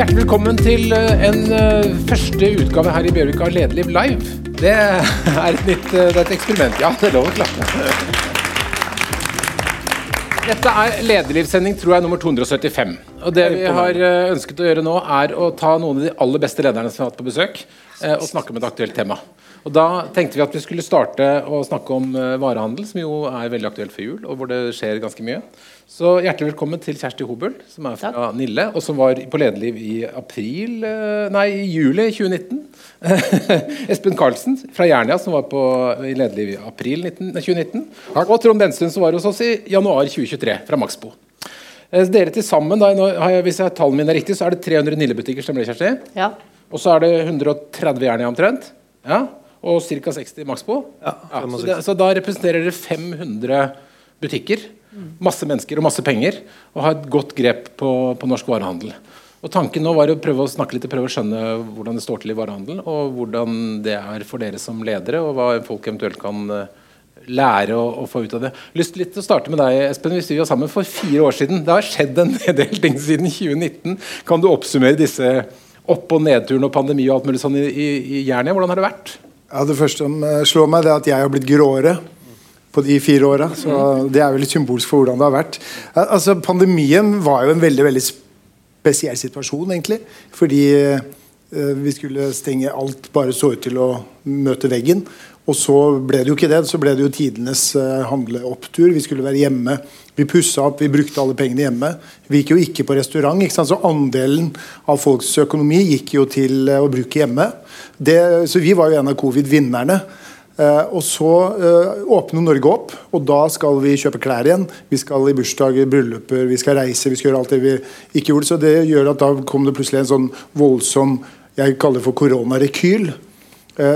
Hjertelig velkommen til eh, en eh, første utgave her i Bjørvik av Lederliv live. Det er et nytt eh, det er et eksperiment. Ja, det er lov å klappe. Dette er lederlivssending tror jeg, nummer 275. Og det vi har ønsket å gjøre nå, er å ta noen av de aller beste lederne som har hatt på besøk, og snakke om et aktuelt tema. Og Da tenkte vi at vi skulle starte å snakke om eh, varehandel, som jo er veldig aktuelt for jul, og hvor det skjer ganske mye. Så hjertelig velkommen til Kjersti Hobøl, som er fra Nille, og som var på Lederliv i april eh, Nei, i juli 2019. Espen Karlsen fra Jernia, som var på, i Lederliv i april 19, nei, 2019. Og Trond Benstuen, som var hos oss i januar 2023, fra Maxbo. Eh, Dere til sammen, da, har jeg, hvis jeg tallene mine er riktig, så er det 300 Nille-butikker, stemmer det, Kjersti? Ja. Og så er det 130 Jernia omtrent? Ja. Og ca. 60 Maxbo? Ja, så, det, så da representerer dere 500 butikker. Masse mennesker og masse penger. Og har et godt grep på, på norsk varehandel. Og Tanken nå var å prøve å snakke litt og prøve å skjønne hvordan det står til i varehandelen, og hvordan det er for dere som ledere, og hva folk eventuelt kan eh, lære å, å få ut av det. Lyst litt til å starte med deg, Espen. Hvis vi var sammen for fire år siden. Det har skjedd en del ting siden 2019. Kan du oppsummere disse opp- og nedturene og pandemi og alt mulig sånn i, i, i Jernia? Hvordan har det vært? Ja, Det første som eh, slår meg, det er at jeg har blitt gråere på de fire åra. Så det er vel litt symbolsk for hvordan det har vært. Altså, Pandemien var jo en veldig veldig spesiell situasjon, egentlig. Fordi eh, vi skulle stenge alt, bare så ut til å møte veggen. Og så ble det jo ikke det. Så ble det jo tidenes eh, handleopptur. Vi skulle være hjemme. Vi pussa opp, vi brukte alle pengene hjemme. Vi gikk jo ikke på restaurant. ikke sant? Så andelen av folks økonomi gikk jo til eh, å bruke hjemme. Det, så vi var jo en av covid-vinnerne. Eh, og så åpner Norge opp, og da skal vi kjøpe klær igjen. Vi skal i bursdager, brylluper, vi skal reise, vi skal gjøre alt det vi ikke gjorde. Så det gjør at da kom det plutselig en sånn voldsom jeg kaller det for koronarekyl,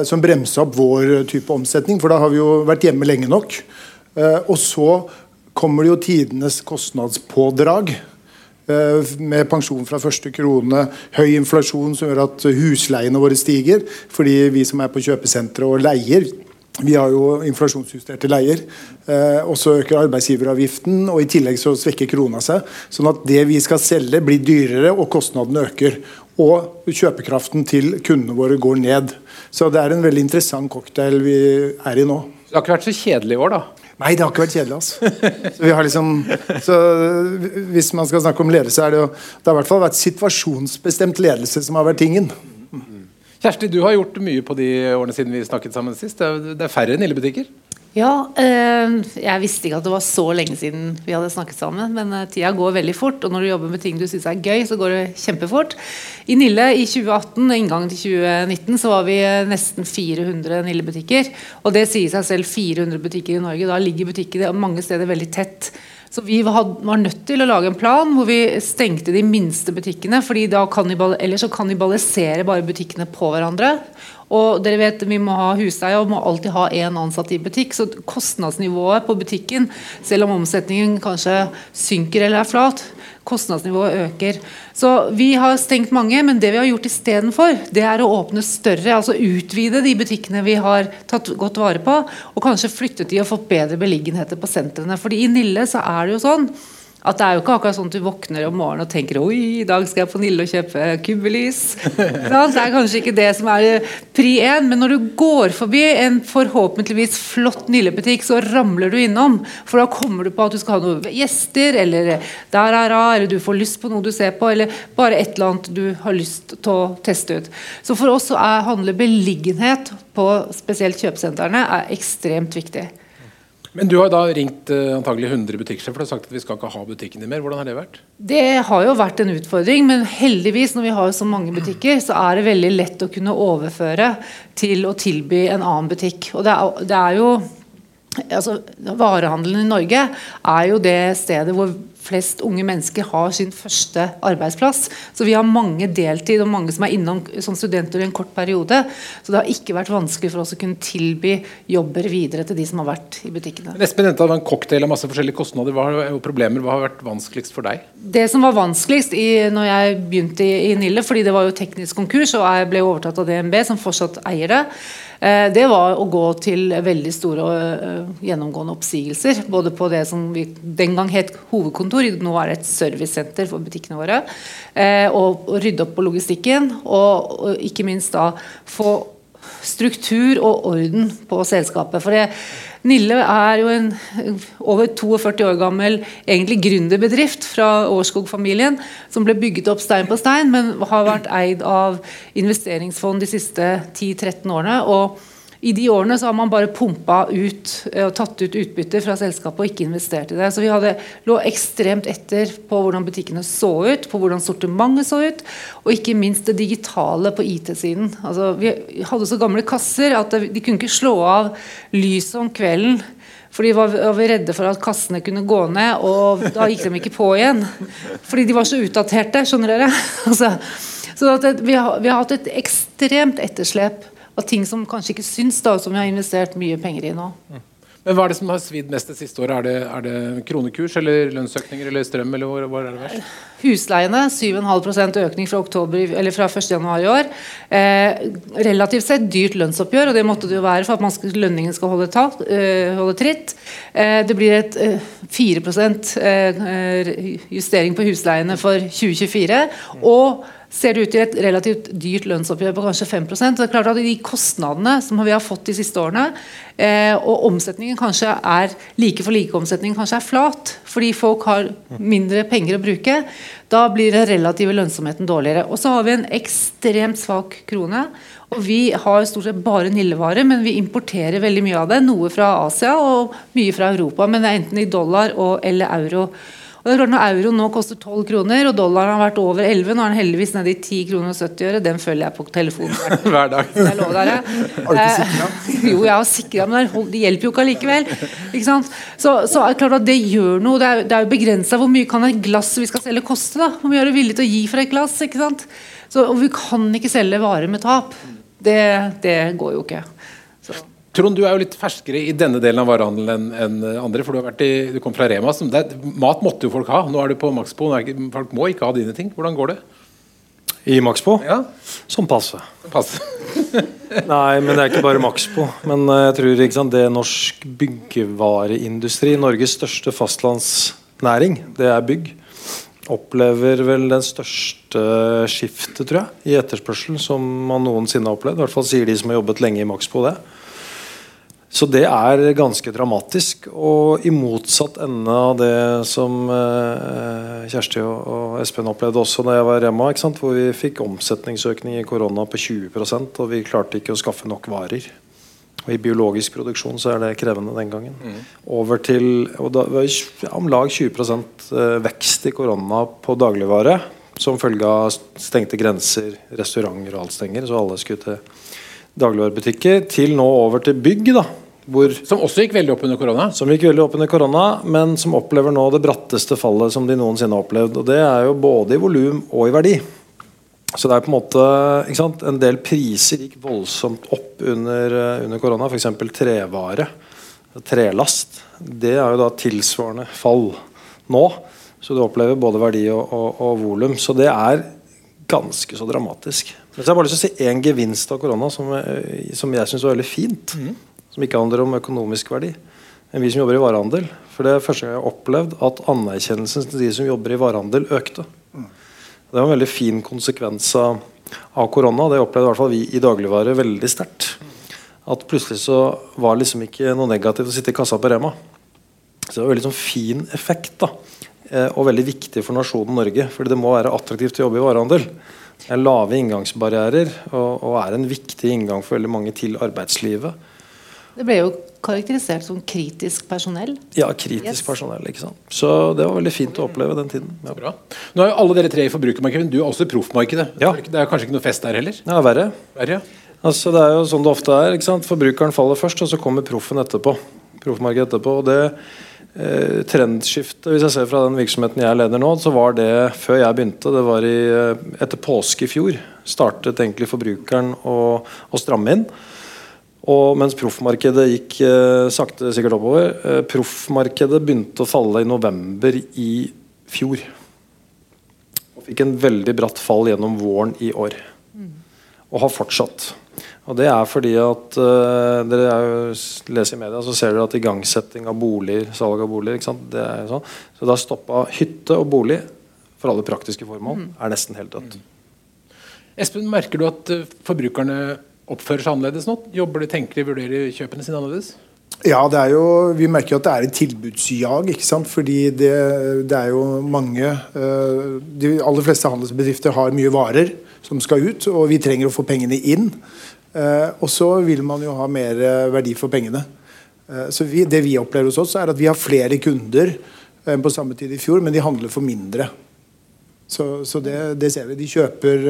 som bremsa opp vår type omsetning. For da har vi jo vært hjemme lenge nok. Eh, og så kommer det jo tidenes kostnadspådrag. Eh, Med pensjon fra første krone, høy inflasjon som gjør at husleiene våre stiger. Fordi vi som er på kjøpesentre og leier, vi har jo inflasjonsjusterte leier. Eh, og så øker arbeidsgiveravgiften, og i tillegg så svekker krona seg. Sånn at det vi skal selge blir dyrere, og kostnadene øker. Og kjøpekraften til kundene våre går ned. Så det er en veldig interessant cocktail vi er i nå. Det har ikke vært så kjedelig i år, da. Nei, det har ikke vært kjedelig. altså. Så vi har liksom, så hvis man skal snakke om ledelse, er det jo Det har i hvert fall vært situasjonsbestemt ledelse som har vært tingen. Kjersti, du har gjort mye på de årene siden vi snakket sammen sist. Det er, færre Nille-butikker. Ja eh, jeg visste ikke at det var så lenge siden vi hadde snakket sammen. Men eh, tida går veldig fort, og når du jobber med ting du syns er gøy, så går det kjempefort. I Nille i 2018, inngangen til 2019, så var vi eh, nesten 400 Nille-butikker. Og det sier seg selv 400 butikker i Norge. Da ligger butikkene mange steder veldig tett. Så vi var nødt til å lage en plan hvor vi stengte de minste butikkene. fordi da kannibal, Ellers så kannibaliserer bare butikkene på hverandre. Og dere vet, Vi må ha husleie og må alltid ha én ansatt i butikk. Så kostnadsnivået på butikken, selv om omsetningen kanskje synker eller er flat, kostnadsnivået øker. Så vi har stengt mange, men det vi har gjort istedenfor, det er å åpne større. Altså utvide de butikkene vi har tatt godt vare på, og kanskje flyttet de og fått bedre beliggenheter på sentrene. Fordi i Nille så er det jo sånn at det er jo ikke akkurat sånn at du våkner om morgenen og tenker Oi, i dag skal jeg på Nille og kjøpe kubbelys. Det er kanskje ikke det som er pri én, men når du går forbi en forhåpentligvis flott Nille-butikk, så ramler du innom. For da kommer du på at du skal ha noen gjester, eller der er A, eller du får lyst på noe du ser på, eller bare et eller annet du har lyst til å teste ut. Så for oss så er, handler beliggenhet på spesielt kjøpesentrene er ekstremt viktig. Men du har da ringt eh, antagelig 100 butikksjefer og sagt at vi skal ikke ha butikken din mer. Hvordan har det vært? Det har jo vært en utfordring, men heldigvis når vi har så mange butikker, så er det veldig lett å kunne overføre til å tilby en annen butikk. Og det er, det er jo altså, Varehandelen i Norge er jo det stedet hvor flest unge mennesker har sin første arbeidsplass. Så vi har mange deltid og mange som er innom som studenter i en kort periode. Så det har ikke vært vanskelig for oss å kunne tilby jobber videre til de som har vært i butikkene. Espen nevnte var en cocktail av masse forskjellige kostnader. Hva har, problemer? Hva har vært vanskeligst for deg? Det som var vanskeligst i, når jeg begynte i, i Nille, fordi det var jo teknisk konkurs, og jeg ble overtatt av DNB, som fortsatt eier det, det var å gå til veldig store og eh, gjennomgående oppsigelser. Både på det som vi den gang het hovedkontor. Nå er det et servicesenter for butikkene våre. Eh, og, rydde opp på logistikken. Og, og, ikke minst da få struktur og orden på selskapet. For det, Nille er jo en over 42 år gammel egentlig gründerbedrift fra Årskog-familien, som ble bygget opp stein på stein, men har vært eid av investeringsfond de siste 10-13 årene. og i de årene så har man bare pumpa ut eh, og tatt ut utbytte fra selskapet og ikke investert i det. Så vi hadde, lå ekstremt etter på hvordan butikkene så ut, på hvordan sortimentet så ut, og ikke minst det digitale på IT-siden. Altså, vi hadde så gamle kasser at de kunne ikke slå av lyset om kvelden. Fordi var, var vi redde for at kassene kunne gå ned, og da gikk de ikke på igjen. Fordi de var så utdaterte, skjønner dere. altså, så vi har, vi har hatt et ekstremt etterslep av ting som kanskje ikke syns, da, som vi har investert mye penger i nå. Men Hva er det som har svidd mest det siste året? Er det, er det kronekurs eller lønnsøkninger eller strøm? eller hvor, hvor er det verst? Husleiene 7,5% økning fra, oktober, eller fra 1. januar i år. Eh, relativt sett dyrt lønnsoppgjør, og det måtte det jo være for at man skal, lønningen skal holde, ta, eh, holde tritt. Eh, det blir et 4 eh, eh, justering på husleiene for 2024. og ser det ut til et relativt dyrt lønnsoppgjør på kanskje 5 så det er klart at De kostnadene som vi har fått de siste årene, eh, og omsetningen kanskje er like for like-omsetningen kanskje er flat, fordi folk har mindre penger å bruke, da blir den relative lønnsomheten dårligere. Og så har vi en ekstremt svak krone. og Vi har stort sett bare nillevarer, men vi importerer veldig mye av det. Noe fra Asia og mye fra Europa, men det er enten i dollar og, eller euro. Og det er klart Når euroen nå koster 12 kroner, og dollaren har vært over 11, nå er den heldigvis nede i 10 kroner og 70 øre, den følger jeg på telefonen hver dag. Jeg lover dere. Har du ikke sikra? Eh, jo, jeg har sikra, men det hjelper jo ikke allikevel. Ikke sant? Så, så er det klart at det gjør noe. Det er, det er jo begrensa hvor mye kan et glass vi skal selge koste. da? Hvor mye er du villig til å gi for et glass? ikke sant? Så, og vi kan ikke selge varer med tap. Det, det går jo ikke. Trond, du er jo litt ferskere i denne delen av varehandelen enn andre. for Du, i, du kom fra Rema. Er, mat måtte jo folk ha. Nå er du på Maxbo. Folk må ikke ha dine ting. Hvordan går det? I Maxbo? Ja. Som passe. passe. Nei, men det er ikke bare Maxbo. Men eh, jeg tror sant, det norsk byggevareindustri, Norges største fastlandsnæring, det er bygg, opplever vel den største skiftet, tror jeg, i etterspørsel som man noensinne har opplevd. I hvert fall sier de som har jobbet lenge i Maxbo det. Så det er ganske dramatisk. Og i motsatt ende av det som eh, Kjersti og, Espen opplevde også da jeg var Rema, hvor vi fikk omsetningsøkning i korona på 20% og vi klarte ikke å skaffe nok varer. Og I biologisk produksjon så er det krevende den gangen. Mm. Over til og da var om lag 20 eh, vekst i korona på dagligvare som følge av stengte grenser, restauranter og alt stenger, så alle skulle til dagligvarebutikker, til nå over til bygg. da hvor, som også gikk veldig opp under korona? Som gikk veldig opp under korona, men som opplever nå det bratteste fallet som de noensinne har opplevd. Og Det er jo både i volum og i verdi. Så det er på en måte sant, En del priser gikk voldsomt opp under, eh, under korona. F.eks. trevare. Trelast. Det er jo da tilsvarende fall nå. Så du opplever både verdi og, og, og volum. Så det er ganske så dramatisk. Men så har jeg bare lyst til å si én gevinst av korona som, eh, som jeg syns var veldig fint. Mm som ikke handler om økonomisk verdi, enn vi som jobber i varehandel. For det er første gang jeg har opplevd at anerkjennelsen til de som jobber i varehandel, økte. Det var en veldig fin konsekvens av, av korona. Det opplevde i hvert fall vi i dagligvare veldig sterkt. At plutselig så var liksom ikke noe negativt å sitte i kassa på Rema. Så det var en veldig sånn fin effekt. da eh, og veldig viktig for nasjonen Norge. Fordi det må være attraktivt å jobbe i varehandel. Det er lave inngangsbarrierer og, og, er en viktig inngang for veldig mange til arbeidslivet. Det ble jo karakterisert som kritisk personell. Ja, kritisk yes. personell. ikke sant. Så det var veldig fint å oppleve den tiden. Ja. Bra. Nå er jo alle dere tre i forbrukermarkedet, du er også i proffmarkedet. Ja. Det er kanskje ikke noe fest der heller? Ja, verre. verre. Altså, det er jo sånn det ofte er. ikke sant? Forbrukeren faller først, og så kommer proffen etterpå. Proffmarkedet etterpå. og det eh, trendskiftet, hvis jeg ser fra den virksomheten jeg leder nå, så var det før jeg begynte, det var i, eh, etter påske i fjor, startet egentlig forbrukeren å, å stramme inn. Og mens proffmarkedet gikk eh, sakte sikkert oppover eh, Proffmarkedet begynte å falle i november i fjor. Og fikk en veldig bratt fall gjennom våren i år. Mm. og har fortsatt. Og Det er fordi at eh, dere er jo, leser i media, så ser dere at igangsetting av boliger, salg av boliger? Det er sånn. Så da stoppa hytte og bolig for alle praktiske formål mm. er nesten helt dødt. Espen, merker du at uh, forbrukerne oppfører seg annerledes nå? Jobber tenker de, vurderer kjøpene sine annerledes? Ja, det er jo, vi merker jo at det er et tilbudsjag. ikke sant? Fordi det, det er jo mange uh, De aller fleste handelsbedrifter har mye varer som skal ut, og vi trenger å få pengene inn. Uh, og så vil man jo ha mer verdi for pengene. Så vi, Det vi opplever hos oss, er at vi har flere kunder enn på samme tid i fjor, men de handler for mindre. Så, så det, det, ser vi. De kjøper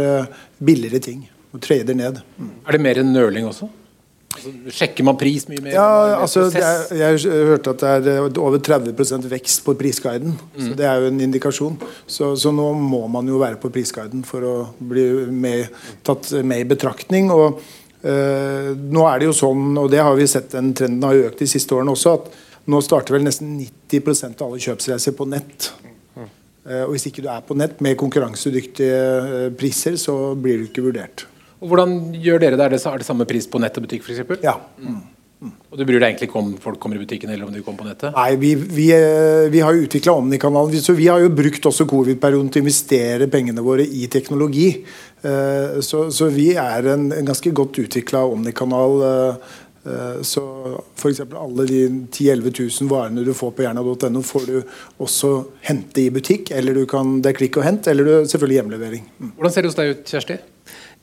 billigere ting og trader ned. Mm. Er det mer enn nøling også? Altså, sjekker man pris mye mer? Ja, altså, er, jeg, hørte at det er over 30% vekst på prisguiden. Mm. Så Det er jo en indikasjon. Så, så, nå må man jo være på prisguiden for å bli med, tatt med i betraktning. og øh, Nå er det jo sånn, og det har vi sett den trenden har økt de siste årene også, at nå starter vel nesten 90% av alle kjøpsreiser på nett. Mm. Uh, og Hvis ikke du er på nett med konkurransedyktige priser, så blir du ikke vurdert. Og Hvordan gjør dere det? Er det, er det samme pris på nett og butikk f.eks.? Ja. Mm. Mm. Og Du bryr deg egentlig ikke om folk kommer i butikken eller om de kommer på nettet? Nei, vi, vi, eh, vi har jo utvikla Omni-kanalen, så vi har jo brukt også covid-perioden til å investere pengene våre i teknologi. Eh, så, så vi er en, en ganske godt utvikla Omni-kanal. Eh, så f.eks. alle de 10 000-11 000 varene du får på jerna.no, får du også hente i butikk. eller du kan, Det er klikk og hent, eller du, selvfølgelig hjemlevering. Mm. Hvordan ser det hos deg ut, Kjersti?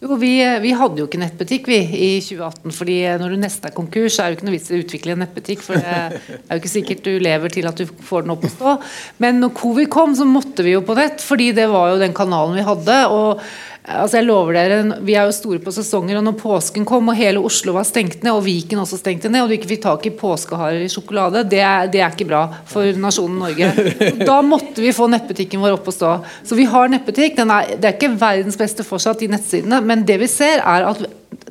Jo, vi, vi, hadde jo ikke nettbutikk vi i 2018. fordi når du nesten er konkurs, så er det jo ikke noe vits i å utvikle en nettbutikk. For det er jo ikke sikkert du lever til at du får den opp å stå. Men når covid kom, så måtte vi jo på nett. fordi det var jo den kanalen vi hadde. og Altså jeg lover dere, Vi er jo store på sesonger, og når påsken kom og hele Oslo var stengt ned, og Viken også stengte ned, og du ikke fikk tak i påskeharer i sjokolade, det er, det er ikke bra for nasjonen Norge. Da måtte vi få nettbutikken vår opp å stå. Så vi har nettbutikk. Er, det er ikke verdens beste fortsatt, de nettsidene, men det vi ser, er at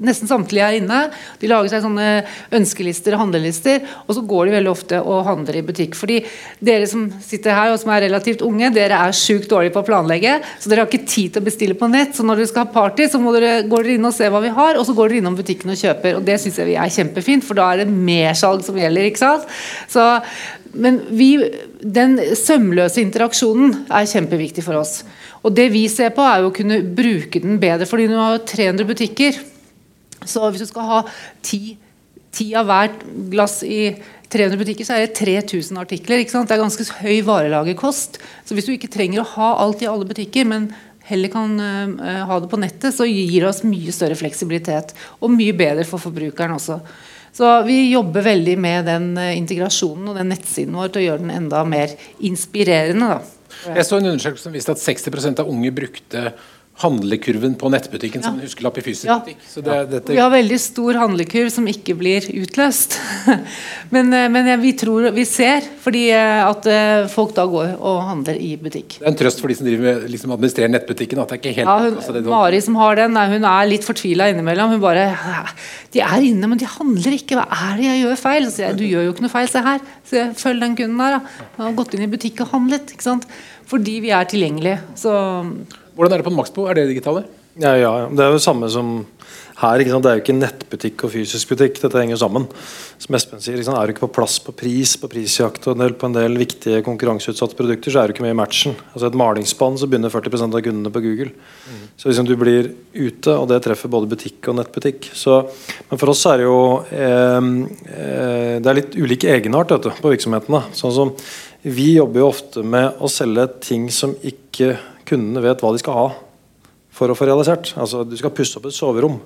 nesten samtlige er inne. De lager seg sånne ønskelister og handlelister, og så går de veldig ofte og handler i butikk. Fordi dere som sitter her og som er relativt unge, dere er sjukt dårlige på å planlegge, så dere har ikke tid til å bestille på nett. Så når dere skal ha party, så dere, går dere inn og ser hva vi har, og så går dere innom butikken og kjøper. Og det syns jeg vi er kjempefint, for da er det mersalg som gjelder, ikke sant. Så men vi, den sømløse interaksjonen er kjempeviktig for oss. Og det vi ser på, er jo å kunne bruke den bedre. fordi nå har 300 butikker. Så hvis du skal ha ti, ti av hvert glass i 300 butikker, så er det 3000 artikler. Det er ganske høy varelagerkost. Så hvis du ikke trenger å ha alt i alle butikker, men heller kan uh, ha det på nettet, så gir det oss mye større fleksibilitet. Og mye bedre for forbrukeren også. Så vi jobber veldig med den uh, integrasjonen og den nettsiden vår til å gjøre den enda mer inspirerende. Da. Jeg så en undersøkelse som viste at 60% av unge brukte handlekurven på nettbutikken som en huskelapp i fysisk butikk. Det, dette... Vi har veldig stor handlekurv som ikke blir utløst. men, eh, men vi tror vi ser, fordi eh, at eh, folk da går og handler i butikk. Det er en trøst for de som driver med, liksom administrerer nettbutikken. at det er ikke helt... Ja, hun, altså, Mari som har den, hun er litt fortvila innimellom. Hun bare De er inne, men de handler ikke. Hva er det jeg gjør feil? Så jeg, du gjør jo ikke noe feil. Se her. Så jeg, følg den kunden der. Da. Han har gått inn i butikk og handlet. ikke sant? Fordi vi er tilgjengelige. Så hvordan er det på Maxbo? Er det digitale? Ja, ja, Det er jo det samme som her. Det er jo ikke nettbutikk og fysisk butikk. Dette henger sammen. Som Espen sier, Er du ikke på plass på pris, på prisjakt og en del, på en del viktige konkurranseutsatte produkter, så er du ikke med i matchen. Altså Et malingsspann så begynner 40% av kundene på Google. Mm. Så liksom du blir ute, og det treffer både butikk og nettbutikk så, Men for oss er det jo eh, Det er litt ulik egenart du, på virksomhetene. Sånn som Vi jobber jo ofte med å selge ting som ikke kundene vet hva de skal ha for å få realisert. Altså, Du skal pusse opp et soverom.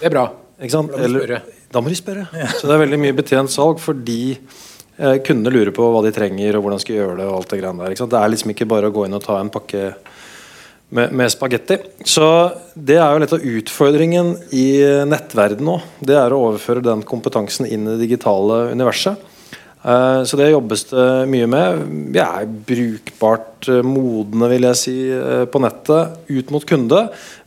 Det er bra. Ikke sant? Eller, da må de spørre. Ja. Så det er veldig mye betjent salg fordi eh, kundene lurer på hva de trenger og hvordan de skal gjøre det. og alt Det greiene der. Det er liksom ikke bare å gå inn og ta en pakke med, med spagetti. Så det er jo litt av utfordringen i nettverden nå. Det er å overføre den kompetansen inn i det digitale universet. Eh, så det jobbes det mye med. Vi er brukbart eh, modne vil jeg si, eh, på nettet ut mot kunde,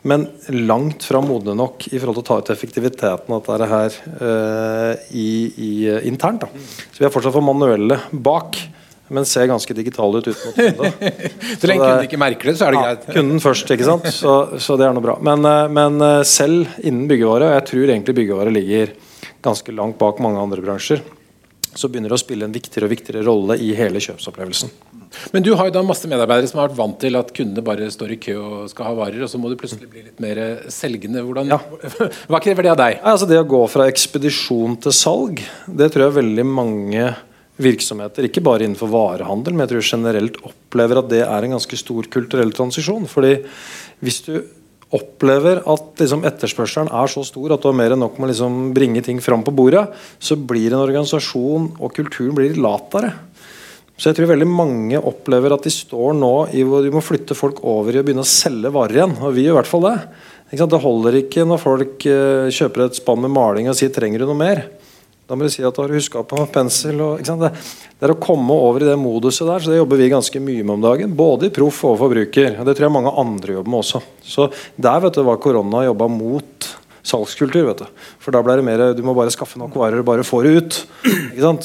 men langt fra modne nok i forhold til å ta ut effektiviteten av dette her i, i, internt. Da. Så vi er fortsatt for manuelle bak. men ser ganske digitale ut ut mot kunde. Så lenge kunden ikke merker det, så er det Ja, greit. kunden først, ikke sant. Så, så det er noe bra. Men, men selv innen byggevare, og jeg tror egentlig byggevare ligger ganske langt bak mange andre bransjer, så begynner det å spille en viktigere og viktigere rolle i hele kjøpsopplevelsen. Men du har jo da masse medarbeidere som har vært vant til at kundene bare står i kø og skal ha varer, og så må du plutselig bli litt mer selgende. Hvordan, Ja. Hva krever det av deg? Altså Det å gå fra ekspedisjon til salg, det tror jeg veldig mange virksomheter, ikke bare innenfor varehandel, men jeg tror generelt opplever at det er en ganske stor kulturell transisjon. Fordi hvis du opplever at liksom, etterspørselen er så stor at du har mer enn nok med å liksom, bringe ting fram på bordet, så blir en organisasjon og kulturen blir latere. Så jeg tror veldig mange opplever at de står nå i hvor de må flytte folk over i å begynne å selge varer igjen. Og vi gjør i hvert fall det. Det holder ikke når folk eh, kjøper et spann med maling og sier 'trenger du noe mer'? Da må du si at du har huska på pensel. Og? Det, det er å komme over i det moduset der, så det jobber vi ganske mye med om dagen. Både i proff og forbruker. Det tror jeg mange andre jobber med også. Så der vet du hva korona jobba mot salgskultur. vet du. For da ble det mer du må bare skaffe nok varer bare få det ut.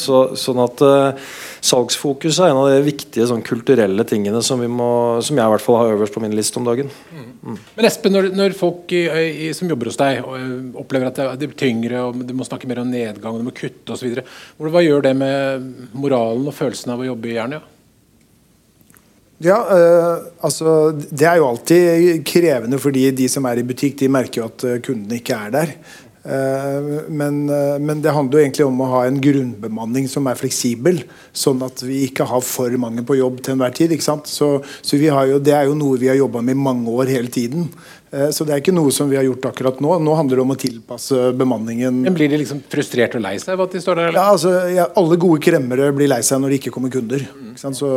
Så, sånn at uh, Salgsfokus er en av de viktige sånn, kulturelle tingene som, vi må, som jeg i hvert fall har øverst på min liste om dagen. Men Espen, når, når folk i, i, som jobber hos deg og, opplever at det, det blir tyngre, og du må snakke mer om nedgang, du må kutte osv., hva gjør det med moralen og følelsen av å jobbe i Jernia? Ja, øh, altså Det er jo alltid krevende fordi de som er i butikk, de merker jo at eh, kundene ikke er der. Eh, men, eh, men det handler jo egentlig om å ha en grunnbemanning som er fleksibel, sånn at vi ikke har for mange på jobb til enhver tid. Så, så vi har jo, Det er jo noe vi har jobba med i mange år hele tiden. Eh, Så det er ikke noe som vi har gjort akkurat nå. Nå handler det om å tilpasse bemanningen. Men Blir de liksom frustrert og lei seg av at de står der? Eller? Ja, altså, ja, Alle gode kremmere blir lei seg når det ikke kommer kunder. Ikke sant? Så,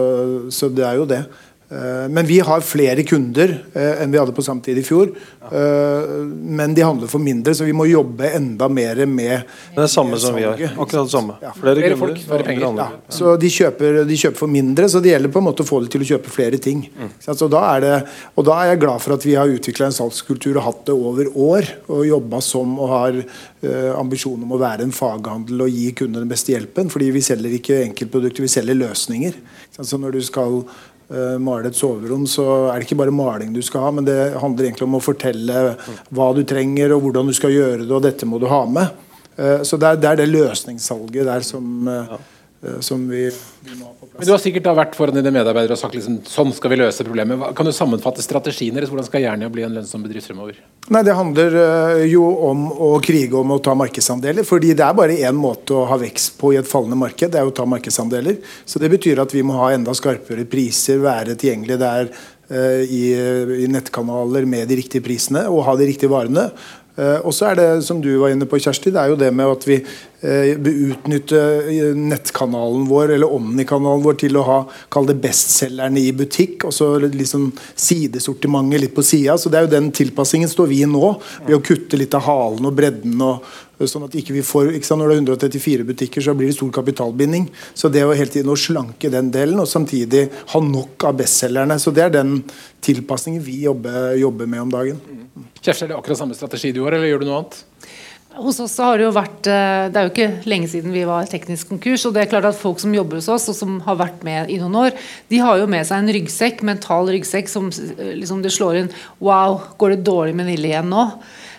så det er jo det. Eh, Men vi har flere kunder eh, enn vi hadde på samme tid i fjor. Eh, Men de handler for mindre, så vi må jobbe enda mer med Det er samme som vi har. Akkurat det samme. Ja. Flere Flere kunder, folk, flere penger. Ja, så de kjøper, de kjøper for mindre, så det gjelder på en måte å få dem til å kjøpe flere ting. Mm. Så da er det, og da er jeg glad for at vi har utvikla en salgskultur og hatt det over år. Og jobba som og har ambisjon om å være en faghandel og gi kundene den beste hjelpen. Fordi vi selger ikke enkeltprodukter, vi selger løsninger. Så når du skal male et soverom, så er det ikke bare maling du skal ha, men det handler egentlig om å fortelle hva du trenger og hvordan du skal gjøre det, og dette må du ha med. Eh, Så det er, det er det løsningssalget der som, eh, eh, som vi, vi må ha på plass. Men Du har sikkert vært foran dine medarbeidere og sagt liksom, sånn skal vi løse problemet. Kan du sammenfatte strategien deres? Hvordan skal Jernia bli en lønnsom bedrift fremover? Nei, Det handler eh, jo om å krige om å ta markedsandeler. fordi det er bare én måte å ha vekst på i et fallende marked, det er å ta markedsandeler. Så det betyr at vi må ha enda skarpere priser, være tilgjengelig der eh, i, i nettkanaler med de riktige prisene og ha de riktige varene. Eh, og så er det, som du var inne på, Kjersti, det er jo det med at vi eh, utnytte eh, nettkanalen vår, eller Omni-kanalen vår, til å ha kall det bestselgerne i butikk, og så liksom sidesortimentet litt på sida. Så det er jo den tilpassingen står vi i nå, ved å kutte litt av halen og bredden. og Sånn at ikke vi får, ikke sant, Når det er 134 butikker, så blir det stor kapitalbinding. Så det å hele tiden å slanke den delen, og samtidig ha nok av bestselgerne. Så det er den tilpasningen vi jobber, jobber med om dagen. Kjersti, er det akkurat samme strategi du har, eller gjør du noe annet? Hos oss har det jo vært eh, Det er jo ikke lenge siden vi var teknisk konkurs. og det er klart at Folk som jobber hos oss og som har vært med i noen år, de har jo med seg en ryggsekk, mental ryggsekk som eh, liksom det slår inn Wow, går det dårlig med Nille igjen nå?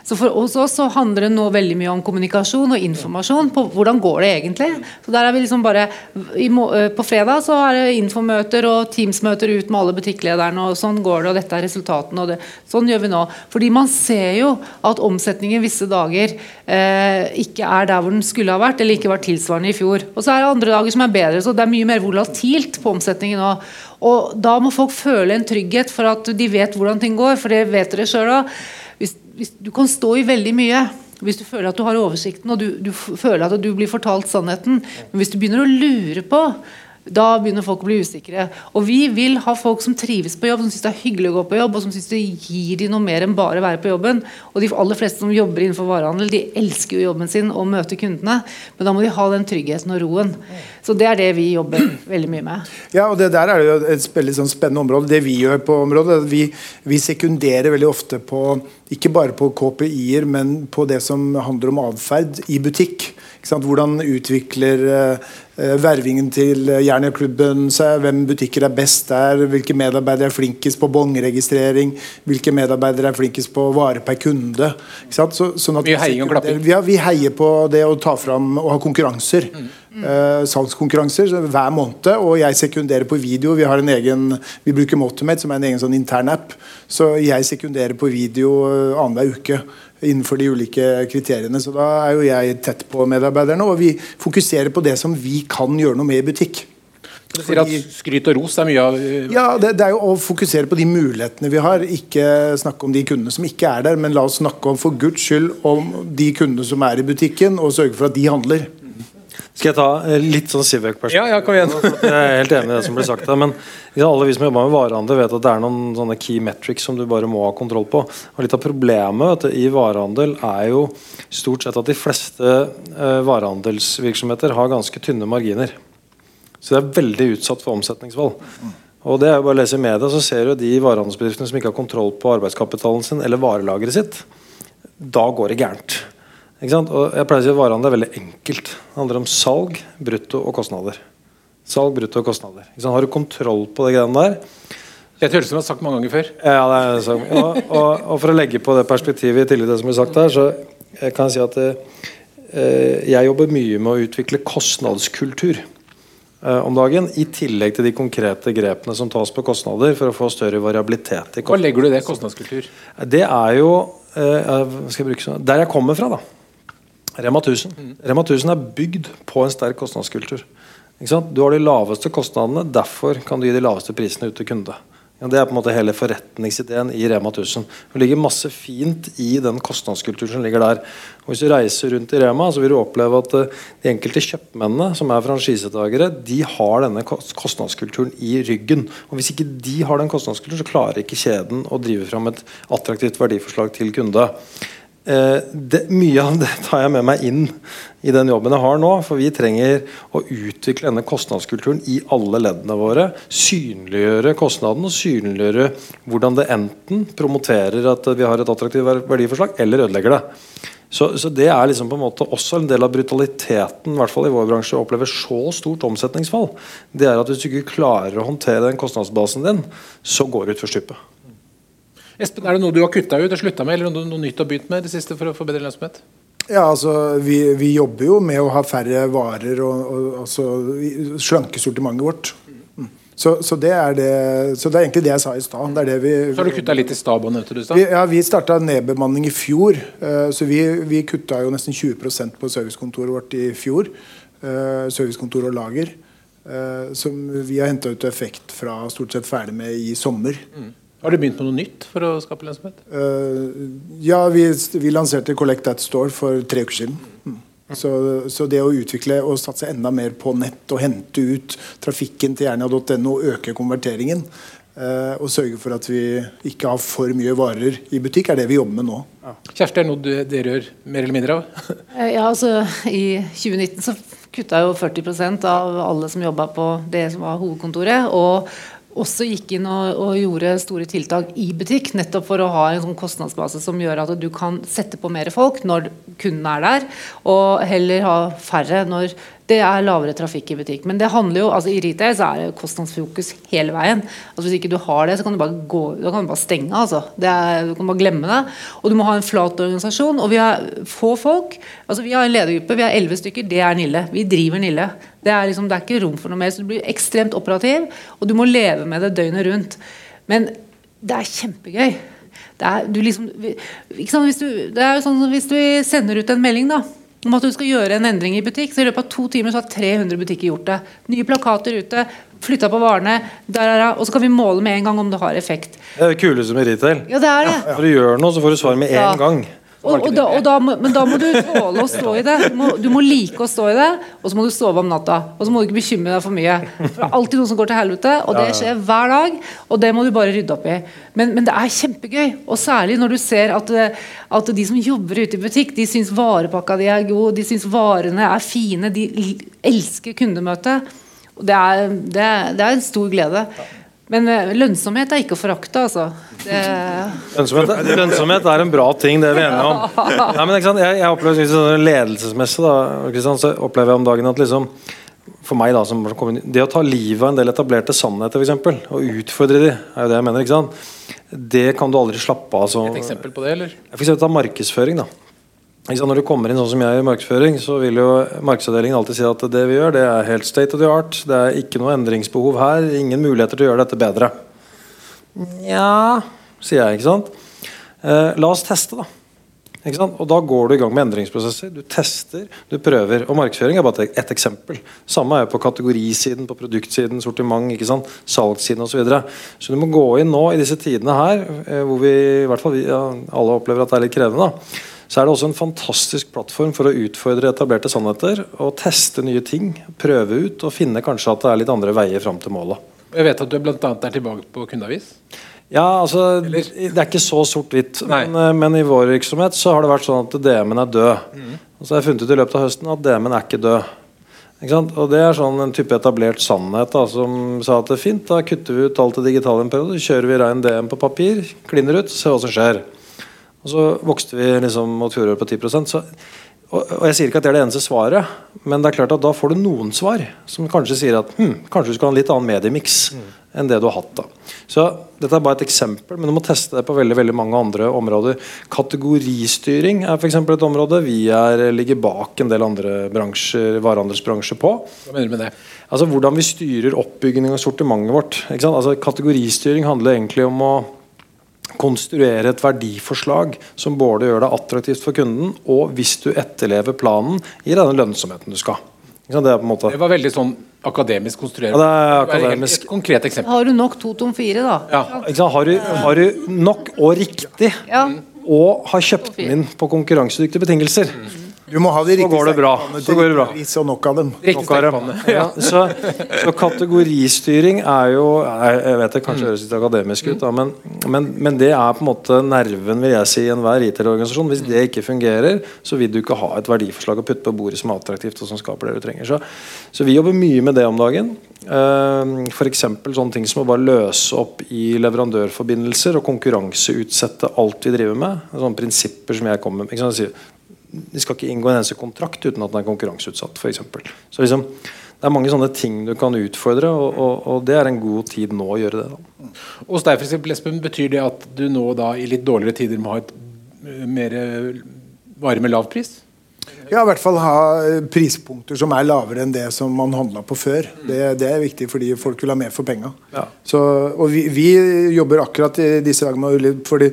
Så for oss så handler det nå veldig mye om kommunikasjon og informasjon på hvordan går det egentlig. Så der er vi liksom bare eh, På fredag så er det infomøter og Teams-møter ut med alle butikklederne, og sånn går det, og dette er resultatene, og det, sånn gjør vi nå. Fordi man ser jo at omsetningen visse dager eh, ikke er der hvor den skulle ha vært, eller ikke var tilsvarende i fjor. Og så er det andre dager som er bedre, så det er mye mer volatilt på omsetningen nå. Og da må folk føle en trygghet for at de vet hvordan ting går, for det vet dere sjøl òg. Hvis, hvis, du kan stå i veldig mye hvis du føler at du har oversikten og du, du føler at du blir fortalt sannheten. Men hvis du begynner å lure på, da begynner folk å bli usikre. Og vi vil ha folk som trives på jobb, som syns det er hyggelig å gå på jobb, og som syns det gir de noe mer enn bare å være på jobben. Og de aller fleste som jobber innenfor varehandel, de elsker jo jobben sin og møter kundene, men da må de ha den tryggheten og roen. Så det er det vi jobber veldig mye med. Ja, og det der er jo et veldig sånn spennende område. Det vi gjør på området, vi, vi sekunderer veldig ofte på ikke bare på KPI-er, men på det som handler om atferd i butikk. Hvordan utvikler uh, vervingen til Jernia-klubben seg? Hvem butikker er best der? Hvilke medarbeidere er flinkest på bongregistrering? Hvilke medarbeidere er flinkest på vare per kunde? Så, sånn vi, heier? Ja, vi heier på det å ta fram og ha konkurranser. Mm. Uh, salgskonkurranser hver måned, og jeg sekunderer på video. Vi har en egen, vi bruker Motomate, som er en egen sånn intern app. Så jeg sekunderer på video uh, annenhver uke innenfor de ulike kriteriene. Så da er jo jeg tett på medarbeiderne, og vi fokuserer på det som vi kan gjøre noe med i butikk. Du sier at skryt og ros er mye av Ja, det, det, er jo å fokusere på de mulighetene vi har. Ikke snakke om de kundene som ikke er der, men la oss snakke om for guds skyld om de kundene som er i butikken, og sørge for at de handler. Skal jeg ta eh, litt sånn Sivek-perspektiv? Ja, ja, kom igjen. jeg er helt enig i det som ble sagt her. Men alle vi som jobber med varehandel, vet at det er noen sånne key metrics som du bare må ha kontroll på. Og Litt av problemet du, i varehandel er jo stort sett at de fleste uh, varehandelsvirksomheter har ganske tynne marginer. Så det er veldig utsatt for omsetningsvalg. Og det er jo bare å lese i media, så ser du de varehandelsbedriftene som ikke har kontroll på arbeidskapitalen sin eller varelageret sitt. Da går det gærent. Og jeg pleier å si at Varehandel er veldig enkelt. Det handler om salg, brutto og kostnader. Salg, brutto og kostnader. Har du kontroll på det greiene der Det høres ut som du har sagt mange ganger før. Ja, det er så, og, og, og, For å legge på det perspektivet i tillegg til det som blir sagt her, så kan jeg si at eh, jeg jobber mye med å utvikle kostnadskultur eh, om dagen, i tillegg til de konkrete grepene som tas på kostnader for å få større variabilitet. Hva legger du i det? Kostnadskultur? Det er jo eh, jeg Der jeg kommer fra, da. Rema 1000. Mm. Rema 1000 er bygd på en sterk kostnadskultur. Du har de laveste kostnadene, derfor kan du gi de laveste prisene ut til kunde. Ja, det er på en måte hele forretningsideen i Rema 1000. Det ligger masse fint i den kostnadskulturen som ligger der. Og hvis du reiser rundt i Rema, så vil du oppleve at uh, de enkelte kjøpmennene som er franchisetakere, de har denne kostnadskulturen i ryggen. Og Hvis ikke de har den kostnadskulturen, så klarer ikke kjeden å drive fram et attraktivt verdiforslag til kunde. Eh, det, mye av det tar jeg med meg inn i den jobben jeg har nå. For vi trenger å utvikle denne kostnadskulturen i alle leddene våre. Synliggjøre kostnaden og synliggjøre hvordan det enten promoterer at vi har et attraktivt verdiforslag, eller ødelegger det. Så, så, det er liksom på en måte også en del av brutaliteten i hvert fall i vår bransje opplever så stort omsetningsfall. Det er at Hvis du ikke klarer å håndtere den kostnadsbasen din, så går du utfor stupet. Espen, Er det noe du har kutta ut og slutta med, eller noe, noe nytt du har begynt med det siste for å få bedre lønnsomhet? Ja, altså, vi, vi, jobber jo med å ha færre varer og, og altså, slanke sortimentet vårt. Mm. Så, så, det det, så, det er egentlig det jeg sa i stad. Så har du kutta litt i stab òg, nevnte du i Ja, vi starta nedbemanning i fjor. Uh, så vi, vi kutta jo nesten 20% på servicekontoret vårt i fjor. Uh, servicekontor og lager. Uh, som vi har henta ut effekt fra stort sett ferdig med i sommer. Mm. Har du begynt med noe nytt for å skape lønnsomhet? Uh, ja, vi, vi, lanserte Collect That Store for tre uker siden. Mm. Så, så, det å utvikle og satse enda mer på nett og hente ut trafikken til jernia.no og øke konverteringen uh, og sørge for at vi ikke har for mye varer i butikk, er det vi jobber med nå. Ja. Kjersti, er det noe dere gjør mer eller mindre av? Eh, ja, altså I 2019 så kutta jo 40% av alle som jobba på det som var hovedkontoret. og også gikk inn og, og, gjorde store tiltak i butikk, nettopp for å ha en sånn kostnadsbase som gjør at du kan sette på mer folk når kunden er der, og heller ha færre når det er lavere trafikk i butikk. Men det handler jo, altså i retail så er det kostnadsfokus hele veien. Altså Hvis ikke du har det, så kan du bare, gå, da kan du bare stenge. altså. Er, du kan bare glemme det. Og du må ha en flat organisasjon. Og vi har få folk. altså Vi har en ledergruppe, vi har elleve stykker. Det er Nille. Vi driver Nille. Det er, liksom, det er ikke rom for noe mer. Så du blir ekstremt operativ, og du må leve med det døgnet rundt. Men det er kjempegøy. Det er, du liksom, hvis, du, det er jo sånn hvis du sender ut en melding, da om at du skal gjøre en endring i butikk. Så I løpet av to timer så har 300 butikker gjort det. Nye plakater ute, flytta på varene, der, der, og så kan vi måle med en gang om det har effekt. Det er det kuleste med retail. Ja, det er det. Når du gjør noe, så får du svar med en ja. gang. Og, og da, og da, men da må du tåle å stå i det. Du må, du må like å stå i det, og så må du sove om natta. Og så må du ikke bekymre deg for mye. For det er alltid noe som går til helvete, og det skjer hver dag. Og det må du bare rydde opp i. Men, men det er kjempegøy. Og særlig når du ser at, at de som jobber ute i butikk, de syns varepakka di er god, de syns varene er fine, de elsker kundemøtet. Det er, det, det er en stor glede. Men eh, lønnsomhet er ikke å forakte, altså. Det, Lønnsomhet, lønnsomhet er en bra ting, det er vi enige om. Nei, men, ikke sant? Jeg, jeg opplever liksom, ledelsesmessig da, så opplever jeg om dagen at liksom, for meg da, som kommer Det å ta livet av en del etablerte sannheter eksempel, og utfordre de, er jo det jeg mener. ikke sant? Det kan du aldri slappe av. Altså. Et eksempel på det, eller? for eksempel ta markedsføring. da? Når du kommer inn sånn som jeg i markedsføring, så vil jo markedsavdelingen alltid si at det vi gjør, det er helt state of the art. Det er ikke noe endringsbehov her. Ingen muligheter til å gjøre dette bedre. Nja, sier jeg, ikke sant. Eh, la oss teste, da. Ikke sant? Og Da går du i gang med endringsprosesser. Du tester, du prøver. Og markedsføring er bare et, et eksempel. Samme er jo på kategorisiden, på produktsiden, sortiment, ikke sant? salgssiden osv. Så, videre. så du må gå inn nå i disse tidene her, eh, hvor vi i hvert fall vi, ja, alle opplever at det er litt krevende. da så er det også en fantastisk plattform for å utfordre etablerte sannheter og teste nye ting. Prøve ut og finne kanskje at det er litt andre veier fram til målet. Jeg vet at du annet er tilbake på kundeavis. Ja, altså, Eller- Det er ikke så sort-hvitt, men, eh, men i vår virksomhet så har det vært sånn at DM-en er død. Og så har jeg funnet ut i løpet av høsten at DM-en er ikke død. Ikke? Og Det er sånn en type etablert sannhet da, som sa at det er fint, da kutter vi ut alt det digitale en periode, kjører vi rein DM på papir, kliner ut, ser hva som skjer. Og så vokste vi liksom mot fjoråret på 10 så, og, og Jeg sier ikke at det er det eneste svaret, men det er klart at da får du noen svar som kanskje sier at hm, kanskje du skal ha en litt annen mediemiks enn det du har hatt. da. Så Dette er bare et eksempel, men du må teste det på veldig veldig mange andre områder. Kategoristyring er f.eks. et område vi er, ligger bak en del andre bransjer, varehandelsbransjer på. Hva mener du med det? Altså Hvordan vi styrer oppbygging av sortimentet vårt. Altså Kategoristyring handler egentlig om å konstruere et verdiforslag som både gjør det attraktivt for kunden, og hvis du etterlever planen, gir deg den lønnsomheten du skal. Det er på en måte Det var veldig sånn akademisk konstruert. Ja, er akademisk. Et konkret eksempel. har du nok to tom fire, da? Ja. ikke sant? Har, du, har du nok og riktig, Ja. og har kjøpt den inn på konkurransedyktige betingelser, Du må ha de Så riktige går det bra. Så til går det bra. riktig pris og nok av dem. Nok av dem. Ja, så, så kategoristyring er jo Jeg, vet det kanskje høres litt akademisk ut, da, men, men, men det er på en måte nerven vil jeg si, i enhver IT-organisasjon. Hvis det ikke fungerer, så vil du ikke ha et verdiforslag å putte på bordet som er attraktivt og som skaper det du trenger. Så, så vi jobber mye med det om dagen. Uh, F.eks. sånne ting som å bare løse opp i leverandørforbindelser og konkurranseutsette alt vi driver med. Sånne prinsipper som jeg kommer med. De skal ikke inngå en eneste kontrakt uten at den er konkurranseutsatt. For eksempel. så liksom, det er mange sånne ting du kan utfordre, og, og, og det er en god tid nå å gjøre det. Da. Hos deg for eksempel, Espen, betyr det at du nå da i litt dårligere tider må ha et eh, mer varme med lav pris? Ja, i hvert fall ha eh, prispunkter som er lavere enn det som man handla på før. Det, det er viktig fordi folk vil ha mer for penga. Ja. Og vi, vi jobber akkurat i disse dagene med fordi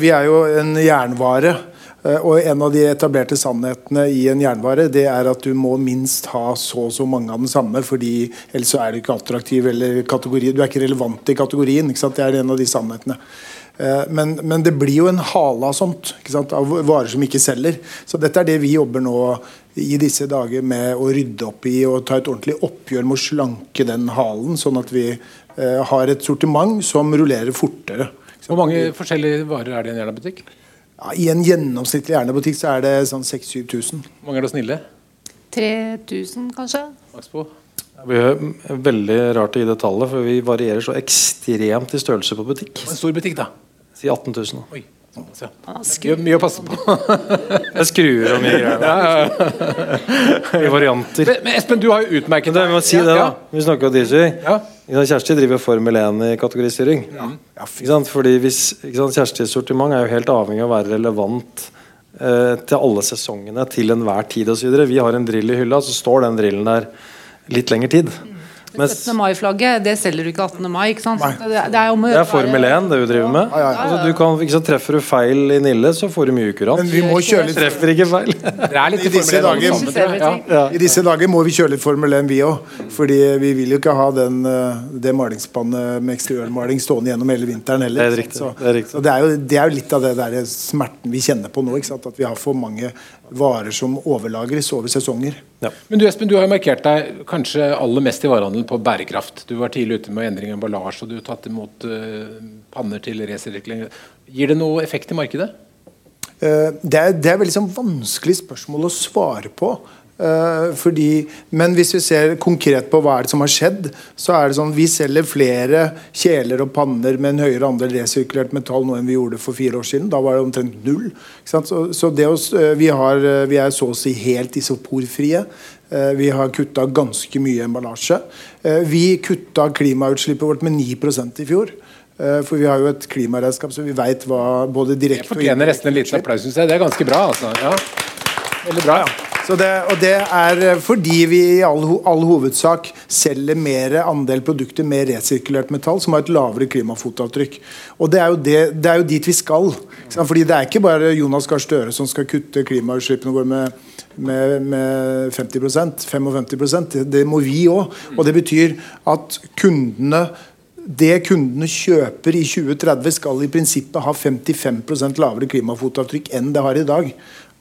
Vi er jo en jernvare. Eh, Og en av de etablerte sannhetene i en jernvare Det er at du må minst ha så og så mange av den samme, fordi ellers er du ikke attraktiv eller kategori. Du er ikke relevant i kategorien. Det er en av de sannhetene. Eh, Men, men det blir jo en hale av sånt, av varer som ikke selger. Så dette er det vi jobber nå i disse dager med å rydde opp i og ta et ordentlig oppgjør med å slanke den halen, sånn at vi eh, har et sortiment som rullerer fortere. Hvor mange forskjellige varer er det i en Jerna-butikk? Ja, I en gjennomsnittlig Jernebutikk så er det sånn 6000-7000. Hvor mange er det snille? 3000, kanskje? Maks på? Det blir veldig rart å gi det tallet, for vi varierer så ekstremt i størrelse på butikk. En stor butikk, da. Si 18 000. da. Oi. ja. Mye, mye å passe på. Jeg skruer og mye greier. I varianter. Men, men Espen, du har jo utmerket Men vi må si det, da. Ja, Vi snakker om DJ. Ja. Kjersti driver Formel 1 i kategoristyring. Ikke sant? Fordi hvis, ikke sant, Kjerstis sortiment er jo helt avhengig av å være relevant eh, til alle sesongene til enhver tid osv. Vi har en drill i hylla, så står den drillen der litt lengre tid. Mens- 17. mai-flagget det selger du ikke 18. mai. ikke sant? Det, det er, Det er Formel 1 det vi driver med. Ja, ja, ja. Altså, du kan, ikke så treffer du feil i Nille, så får du mye ukurant. Men vi må kjøre litt Treffer ikke feil. I disse Formel 1 dager-. I disse dager må vi kjøre litt Formel 1, vi òg. Fordi vi vil jo ikke ha den, eh, det malingsspannet med eksteriørmaling stående gjennom hele vinteren heller. Det er riktig, Så, det er riktig. så det, er jo, det er jo litt av det der smerten vi kjenner på nå. Ikke sant? At vi har for mange varer som overlagres over sesonger. Ja. Men du Espen, du har jo markert deg kanskje aller mest i varehandelen på bærekraft. Du var tidlig ute med endring av emballasje, og du har tatt imot uh, panner til resirkling. Gir det noe effekt i markedet? Uh, Det er, det er veldig sånn vanskelig spørsmål å svare på. Eh, fordi, men hvis vi ser konkret på hva er det som har skjedd, så er det sånn vi selger flere kjeler og panner med en høyere andel resirkulert metall nå enn vi gjorde for fire år siden. Da var det omtrent null. Så, så det å, eh, vi, har, eh, vi er så å si helt isoporfrie. Vi har kutta ganske mye emballasje. Vi kutta klimautslippet vårt med 9% i fjor. For vi har jo et klimaregnskap, så vi veit hva både direkte og Jeg fortjener nesten en liten applaus, syns jeg. Det er ganske bra. altså. Ja. Veldig bra. Så det, og det er eh, fordi vi i all, all hovedsak selger mer andel produkter med resirkulert metall som har et lavere klimafotavtrykk. Og det er jo, det, det er jo dit vi skal. Fordi det er ikke bare Jonas Gahr Støre som skal kutte klimautslippene våre med, med, med 50% 55 det, det må vi òg. Og det betyr at kundene det kundene kjøper i 2030 skal i prinsippet ha 55% lavere klimafotavtrykk enn det har i dag.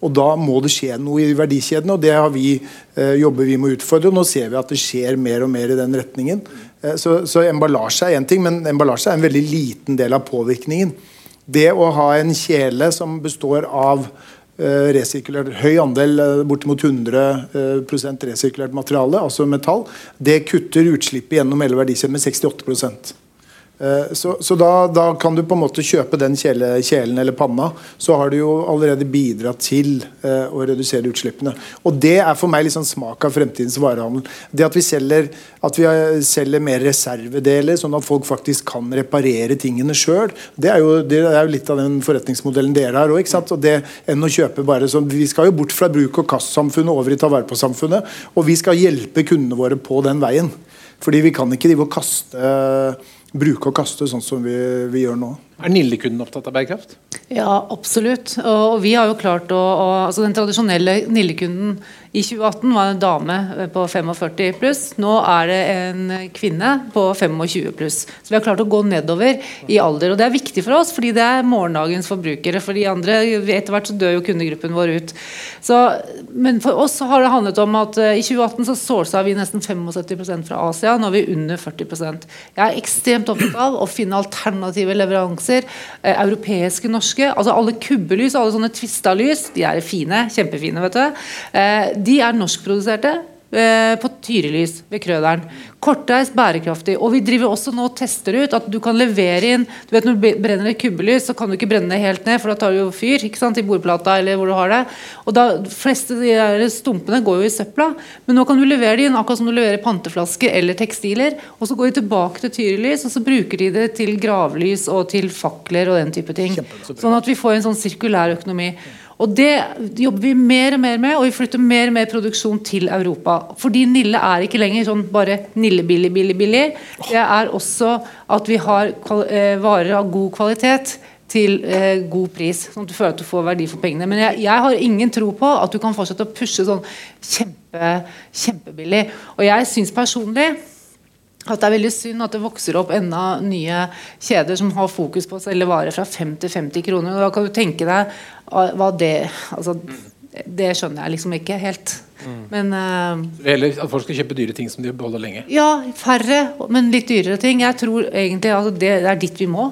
Og Da må det skje noe i verdikjedene, og det har vi, eh, jobber vi med å utfordre. Nå ser vi at det skjer mer og mer i den retningen. Eh, så, så emballasje er én ting, men emballasje er en veldig liten del av påvirkningen. Det å ha en kjele som består av eh, resirkulert, høy andel, bortimot 100 eh, prosent resirkulert materiale, altså metall, det kutter utslippet gjennom hele verdikjeden med 68 Eh, Så, så da, da kan du på en måte kjøpe den kjele, kjelen eller panna. Så har du jo allerede bidratt til eh, å redusere utslippene. Og Det er for meg liksom smak av fremtidens varehandel. Det at vi selger, at vi eh, selger mer reservedeler, sånn at folk faktisk kan reparere tingene sjøl, det, det er jo litt av den forretningsmodellen dere har òg. Enn å kjøpe bare sånn Vi skal jo bort fra bruk- og kastsamfunnet over i ta vare på-samfunnet. Og vi skal hjelpe kundene våre på den veien. Fordi vi kan ikke drive og kaste bruke og kaste sånn som vi, vi gjør nå. Er Nille-kunden opptatt av bærekraft? Ja, absolutt. Og, vi har jo klart å, å altså Den tradisjonelle Nille-kunden i 2018 var en dame på 45 pluss. Nå er det en kvinne på 25 pluss. Så vi har klart å gå nedover i alder. Og det er viktig for oss, fordi det er morgendagens forbrukere. For de andre, etter hvert så dør jo kundegruppen vår ut. Så, men for oss har det handlet om at eh, i 2018 så sourca vi nesten 75% fra Asia. Nå er vi under 40 Jeg er ekstremt opptatt av å finne alternative leveranser. Eh, europeiske, norske. altså Alle kubbelys alle sånne tvista lys, de er fine. Kjempefine, vet du. Eh, de er norskproduserte. Eh, På Tyrelys ved Krøderen. Kortreist, bærekraftig. Og vi driver også nå og tester ut at du kan levere inn du vet Når du brenner et kubbelys, så kan du ikke brenne det helt ned, for da tar du jo fyr ikke sant, i bordplata eller hvor du har det. Og da, De fleste de der stumpene går jo i søpla, men nå kan du levere de inn akkurat som du leverer panteflasker eller tekstiler. Og så går de tilbake til Tyrelys, og så bruker de det til gravlys og til fakler og den type ting. Sånn at vi får en sånn sirkulær økonomi. Og Det jobber vi mer og mer med, og vi flytter mer og mer produksjon til Europa. Fordi Nille er ikke lenger sånn bare Nille billig, billig, billig. Det er også at vi har eh, varer av god kvalitet til eh, god pris, sånn at du føler at du får verdi for pengene. Men jeg, jeg har ingen tro på at du kan fortsette å pushe sånn kjempe, kjempebillig. Og jeg syns personlig at det er veldig synd at det vokser opp enda nye kjeder som har fokus på å selge varer fra 5 til 50 kroner. Da kan du tenke deg ah, hva det altså, Det skjønner jeg liksom ikke helt. Men uh, Eller at folk skal kjøpe dyre ting som de beholder lenge? ja, færre, men litt dyrere ting. Jeg tror egentlig altså, det, det er dit vi må.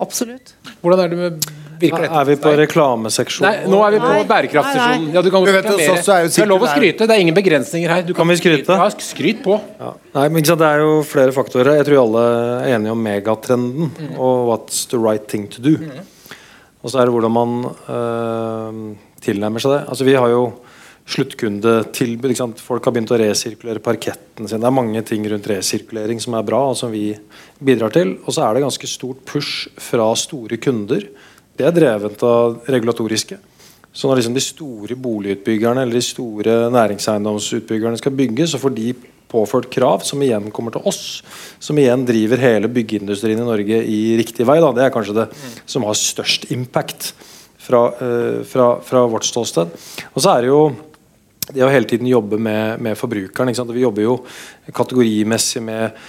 Absolutt. Hvordan er det med virker dette Er vi på reklameseksjonen? Nei, nå er vi på bærekraftseksjonen. Ja, du kan Du vet, reklamere. oss er Det er lov å skryte. Det er ingen begrensninger her. Du Kan vi skryte? Ja, skryt på. Ja. Nei, men ikke sant, Det er jo flere faktorer. Jeg tror alle er enige om megatrenden og what's the right thing to do. Og så er det hvordan man øh, tilnærmer seg det. Altså Vi har jo sluttkundetilbud. ikke sant? Folk har begynt å resirkulere parketten sin. Det er mange ting rundt resirkulering som er bra, og som vi bidrar til. Og så er det ganske stort push fra store kunder. Det er drevet av regulatoriske. Så når liksom de store boligutbyggerne eller de store næringseiendomsutbyggerne skal bygge, så får de påført krav, som igjen kommer til oss. Som igjen driver hele byggeindustrien i Norge i riktig vei. Da. Det er kanskje det som har størst impact fra, uh, fra, fra vårt ståsted. Og så er det jo det å hele tiden jobbe med, med forbrukeren. Vi jobber jo kategorimessig med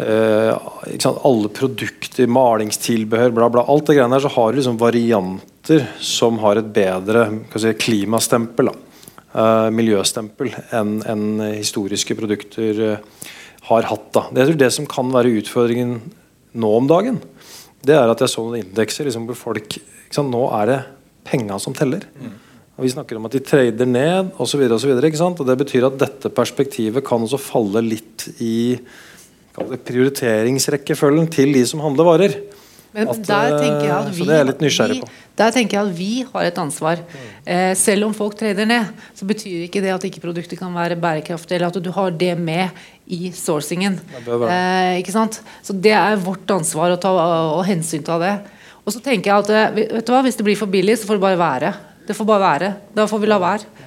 alle produkter, malingstilbehør, bla, bla. Alt det greiene der, så har du liksom varianter som har et bedre si, klimastempel. Uh, miljøstempel enn en historiske produkter uh, har hatt. Da. Det, det som kan være utfordringen nå om dagen, det er at jeg så noen indekser liksom, hvor folk Nå er det penga som teller. Mm. Og Vi snakker om at de trader ned osv. Det betyr at dette perspektivet kan også falle litt i prioriteringsrekkefølgen til de som handler varer. Men at, der tenker jeg at vi, det er jeg litt nysgjerrig på. Der tenker jeg at vi har et ansvar. Eh, selv om folk trader ned, så betyr ikke det at ikke produktet kan være bærekraftig, eller at du har det med i sourcingen. Eh, ikke sant? Så det er vårt ansvar å ta og hensynta det. Og så tenker jeg at eh, vet du hva, Hvis det blir for billig, så får det bare være. Det får bare være. Da får vi la være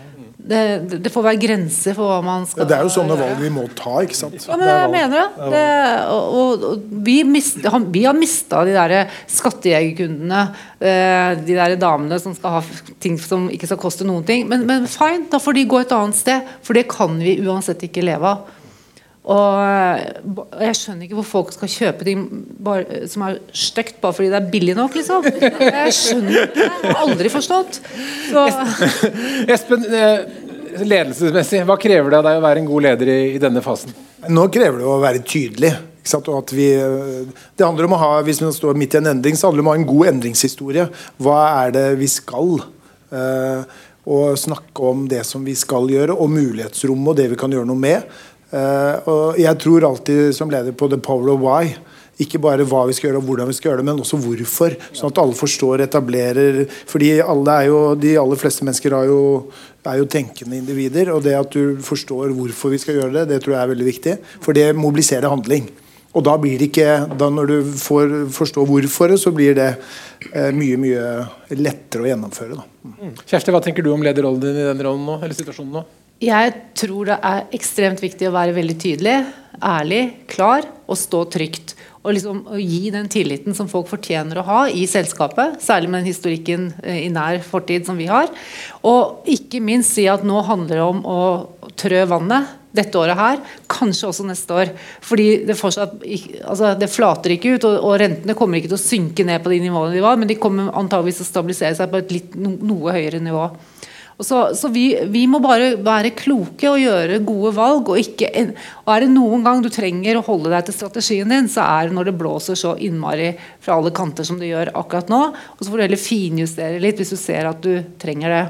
det, det, får være grenser for hva man skal ja, Det er jo sånne valg vi må ta, ikke sant? Ja, men jeg mener det. det og, og, og, vi, mist, vi, har mista de der skattejegerkundene. Eh, de der damene som skal ha ting som ikke skal koste noen ting. Men, men fine, da får de gå et annet sted. For det kan vi uansett ikke leve av. Og jeg skjønner ikke hvor folk skal kjøpe ting bare, som er stygt bare fordi det er billig nok, liksom. Jeg skjønner ikke det. Jeg har aldri forstått. Så. Espen, eh, ledelsesmessig, hva krever det av deg å være en god leder i, i denne fasen? Nå krever det å være tydelig. Vi, det handler om å ha, Hvis man står midt i en endring, så handler det om å ha en god endringshistorie. Hva er det vi skal? Eh, og snakke om det som vi skal gjøre, og mulighetsrommet og det vi kan gjøre noe med. Uh, og jeg tror alltid som leder på the power of why. Ikke bare hva vi skal gjøre og hvordan vi skal gjøre det, men også hvorfor. Sånn at alle forstår, etablerer Fordi alle er jo, de aller fleste mennesker er jo, er jo tenkende individer. Og det at du forstår hvorfor vi skal gjøre det, det tror jeg er veldig viktig. For det mobiliserer handling. Og da blir det ikke da Når du får forstå hvorfor, så blir det eh, mye mye lettere å gjennomføre. Da. Mm. Kjersti, hva tenker du om lederrollen din i den rollen nå, eller situasjonen nå? Jeg tror det er ekstremt viktig å være veldig tydelig, ærlig, klar og stå trygt. Og liksom å gi den tilliten som folk fortjener å ha i selskapet. Særlig med den historikken eh, i nær fortid som vi har. Og ikke minst si at nå handler det om å trø vannet dette året her, kanskje også neste år. Fordi det fortsatt altså det flater ikke ut, og, og, rentene kommer ikke til å synke ned på de nivåene de var, men de kommer antageligvis til å stabilisere seg på et litt, no, noe høyere nivå. Så, så vi, vi, må bare være kloke og gjøre gode valg. Og, ikke, og Er det noen gang du trenger å holde deg til strategien din, så er det når det blåser så innmari fra alle kanter som det gjør akkurat nå. Og så får du heller finjustere litt hvis du ser at du trenger det.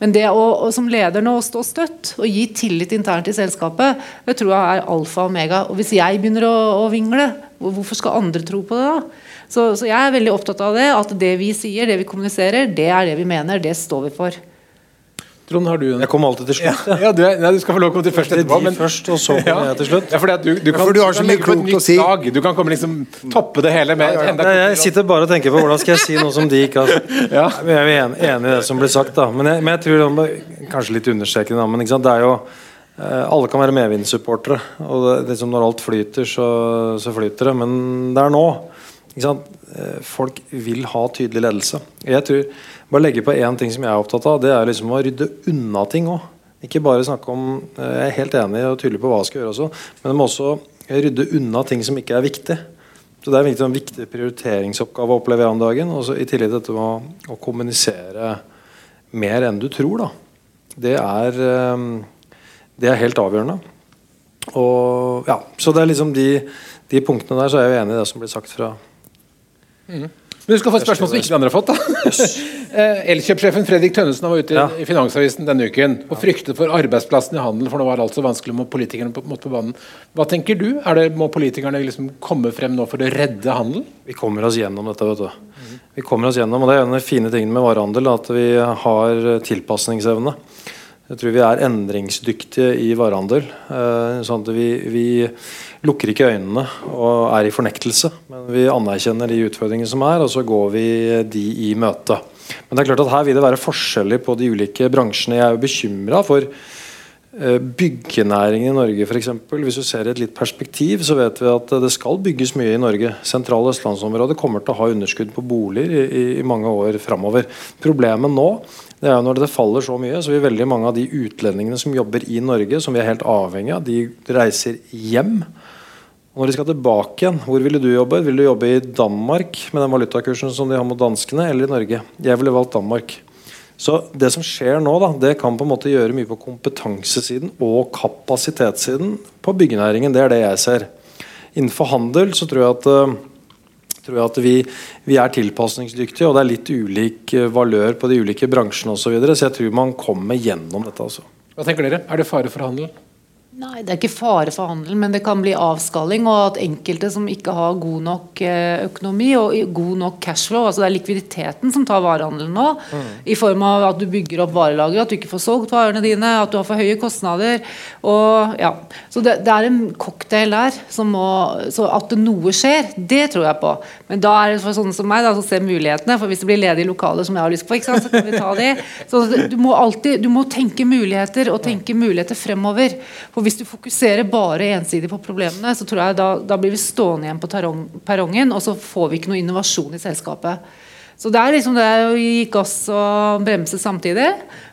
Men det å, som leder nå å stå støtt og gi tillit internt i selskapet, det tror jeg er alfa og omega. Og hvis jeg begynner å, å vingle, hvorfor skal andre tro på det da? Så, så jeg er veldig opptatt av det. At det vi sier, det vi kommuniserer, det er det vi mener. Det står vi for. Trond, har du en... Jeg kommer alltid til slutt. Ja, ja du, er, nei, du, skal få lov å komme til først etterpå. Men... først, og så kommer jeg til slutt. Ja, fordi at du, du kan, for du har så mye klokt å si. Dag. Du kan komme liksom toppe det hele med enda ja, Jeg sitter bare og tenker på hvordan skal jeg si noe som de ikke har ja. Jeg er enig, enig i det som blir sagt, da. Men jeg, men jeg tror Kanskje litt understrekende, men det er jo eh, alle kan være medvindssupportere. Og det, liksom når alt flyter, så, så flyter det. Men det er nå. Eh, folk vil ha tydelig ledelse. Jeg tror bare legge på én ting som jeg er opptatt av. Det er liksom å rydde unna ting òg. Ikke bare snakke om eh, Jeg er helt enig og tydelig på hva jeg skal gjøre også, men det må også rydde unna ting som ikke er viktig. Så Det er en viktig, viktig prioriteringsoppgave å oppleve om dagen. Og I tillegg dette med å, å, kommunisere mer enn du tror. da. Det er, eh, det er helt avgjørende. Og ja, Så det er liksom de, de punktene der så er jeg jo enig i det som blir sagt fra mm. Men du skal få et spørsmål som ikke andre har fått. da. Eh, Elkjøpsjefen Fredrik Tønnesen var ute i Finansavisen denne uken og fryktet for arbeidsplassen i handel, for nå var det altså vanskelig med politikerne på, på banen. Hva tenker du? Er det, Må politikerne liksom komme frem nå for å redde handel? Vi kommer oss gjennom dette. vet du. Vi kommer oss gjennom, og Det er en av de fine tingene med varehandel, at vi har tilpasningsevne. Jeg tror vi er endringsdyktige i varehandel. Eh, sånn at vi, vi, lukker ikke øynene og er i fornektelse. Men vi anerkjenner de utfordringene som er, og så går vi de i møte. Men det er klart at her vil det være forskjeller på de ulike bransjene. Jeg er jo bekymra for Eh, byggenæringen i Norge f.eks. Hvis du ser i et litt perspektiv, så vet vi at det skal bygges mye i Norge. Sentrale østlandsområdet kommer til å ha underskudd på boliger i, i, mange år framover. Problemet nå det er jo når det faller så mye, så vil veldig mange av de utlendingene som jobber i Norge, som vi er helt avhengig av, de reiser hjem. Og når de skal tilbake igjen, hvor ville du jobbe? Vil du jobbe i Danmark med den valutakursen som de har mot danskene, eller i Norge? Jeg ville valgt Danmark. Så det som skjer nå, da, det kan på en måte gjøre mye på kompetansesiden og kapasitetssiden på byggenæringen. Det er det jeg ser. Innenfor handel så tror jeg at, uh, tror jeg at vi, vi, er tilpasningsdyktige, og det er litt ulik uh, valør på de ulike bransjene osv. Så, videre, så jeg tror man kommer gjennom dette. Altså. Hva tenker dere? Er det fare for handel? Nei, Det er ikke fare for handel, men det kan bli avskalling. Og at enkelte som ikke har god nok eh, økonomi og god nok cashflow altså Det er likviditeten som tar varehandelen nå. Mm. I form av at du bygger opp varelager, at du ikke får solgt varene dine, at du har for høye kostnader. Og, ja. Så det, det, er en cocktail der. Som må, så at noe skjer, det tror jeg på. Men da er det for sånne som meg da, som ser mulighetene. For hvis det blir ledige lokaler som jeg har lyst på, sant, så kan vi ta de. Så du må alltid du må tenke muligheter, og tenke muligheter fremover. For hvis du fokuserer bare ensidig på problemene, så tror jeg da, da blir vi stående igjen på perrongen, og så får vi ikke noe innovasjon i selskapet. Så det er liksom det å gi gass og bremse samtidig.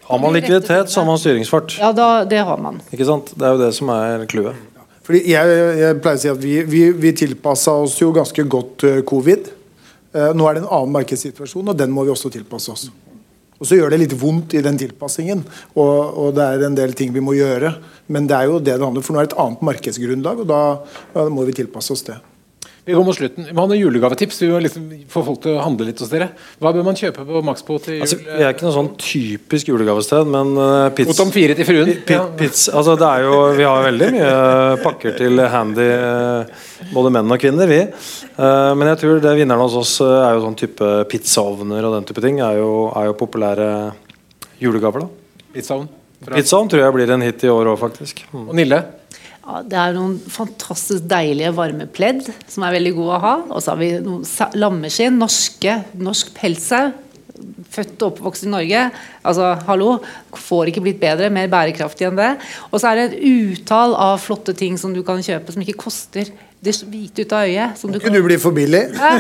Har man likviditet, så har man styringsfart. Ja, da, det har man. Ikke sant? Det er jo det som er clouet. Fordi jeg, jeg, pleier å si at Vi, vi, vi tilpassa oss jo ganske godt uh, covid. Uh, nå er det en annen markedssituasjon, og den må vi også tilpasse oss. Og så gjør det litt vondt i den tilpassingen, og, og, det er en del ting vi må gjøre. Men det er jo det det handler om, for nå er det et annet markedsgrunnlag, og da, da må vi tilpasse oss det. Vi går mot slutten. Vi må ha noen julegavetips. Vi må liksom få folk til å handle litt hos dere. Hva bør man kjøpe på Maxbo til altså, jul? Altså, vi er ikke noe sånn typisk julegavested, men uh, pizza Mot om fire til fruen? P pizza, altså, det er jo, vi har veldig mye pakker til handy, uh, både menn og kvinner, vi. Uh, men jeg tror det vinnerne hos oss er jo sånn type pizzaovner og den type ting. Er jo, er jo populære julegaver, da. Pizzaovn? Pizzaovn tror jeg blir en hit i år òg, faktisk. Mm. Og Nille? Ja, det er noen fantastisk deilige varme pledd som er veldig gode å ha. Og så har vi noen lammeskinn. Norske, norsk pelssau. Født og oppvokst i Norge. Altså, hallo, får ikke blitt bedre, mer bærekraftig enn det. Og så er det et utall av flotte ting som du kan kjøpe som ikke koster det hvite ut av øyet. Som du kan... du bli for billig? Ja,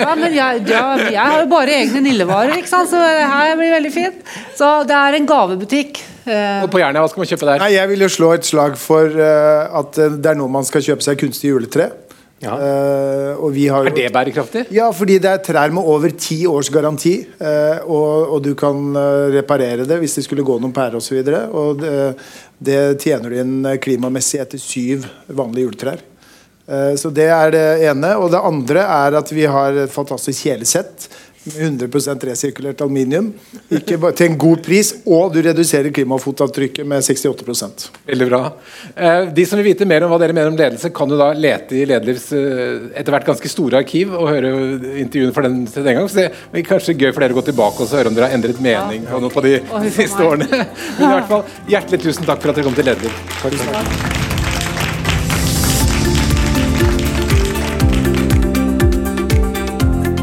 ja men jeg, ja, jeg, har jo bare egne Nillevarer, ikke sant? så det her blir veldig fint. Så det er en gavebutikk. Og på Jernia, hva skal man kjøpe der? Nei, Jeg vil jo slå et slag for uh, at eh, det er nå man skal kjøpe seg kunstig juletre. Ja. Uh, jo, er det bærekraftig? Ja, fordi det er trær med over ti års garanti. Uh, og, og, du kan reparere det hvis det skulle gå noen pærer osv. Og, så og det, det tjener du inn klimamessig etter syv vanlige juletrær. Uh, så det er det ene. Og det andre er at vi har et fantastisk kjelesett 100% resirkulert aluminium ikke bare til en god pris, og du reduserer klimafotavtrykket med 68% Veldig bra. Eh, de som vil vite mer om hva dere mener om ledelse, kan jo da lete i Lederlivs eh, etter hvert ganske store arkiv og høre intervjuene for den til den gang. Så det er kanskje gøy for dere å gå tilbake og høre om dere har endret mening på noe på de siste årene. Men i hvert fall, hjertelig tusen takk for at dere kom til Lederliv.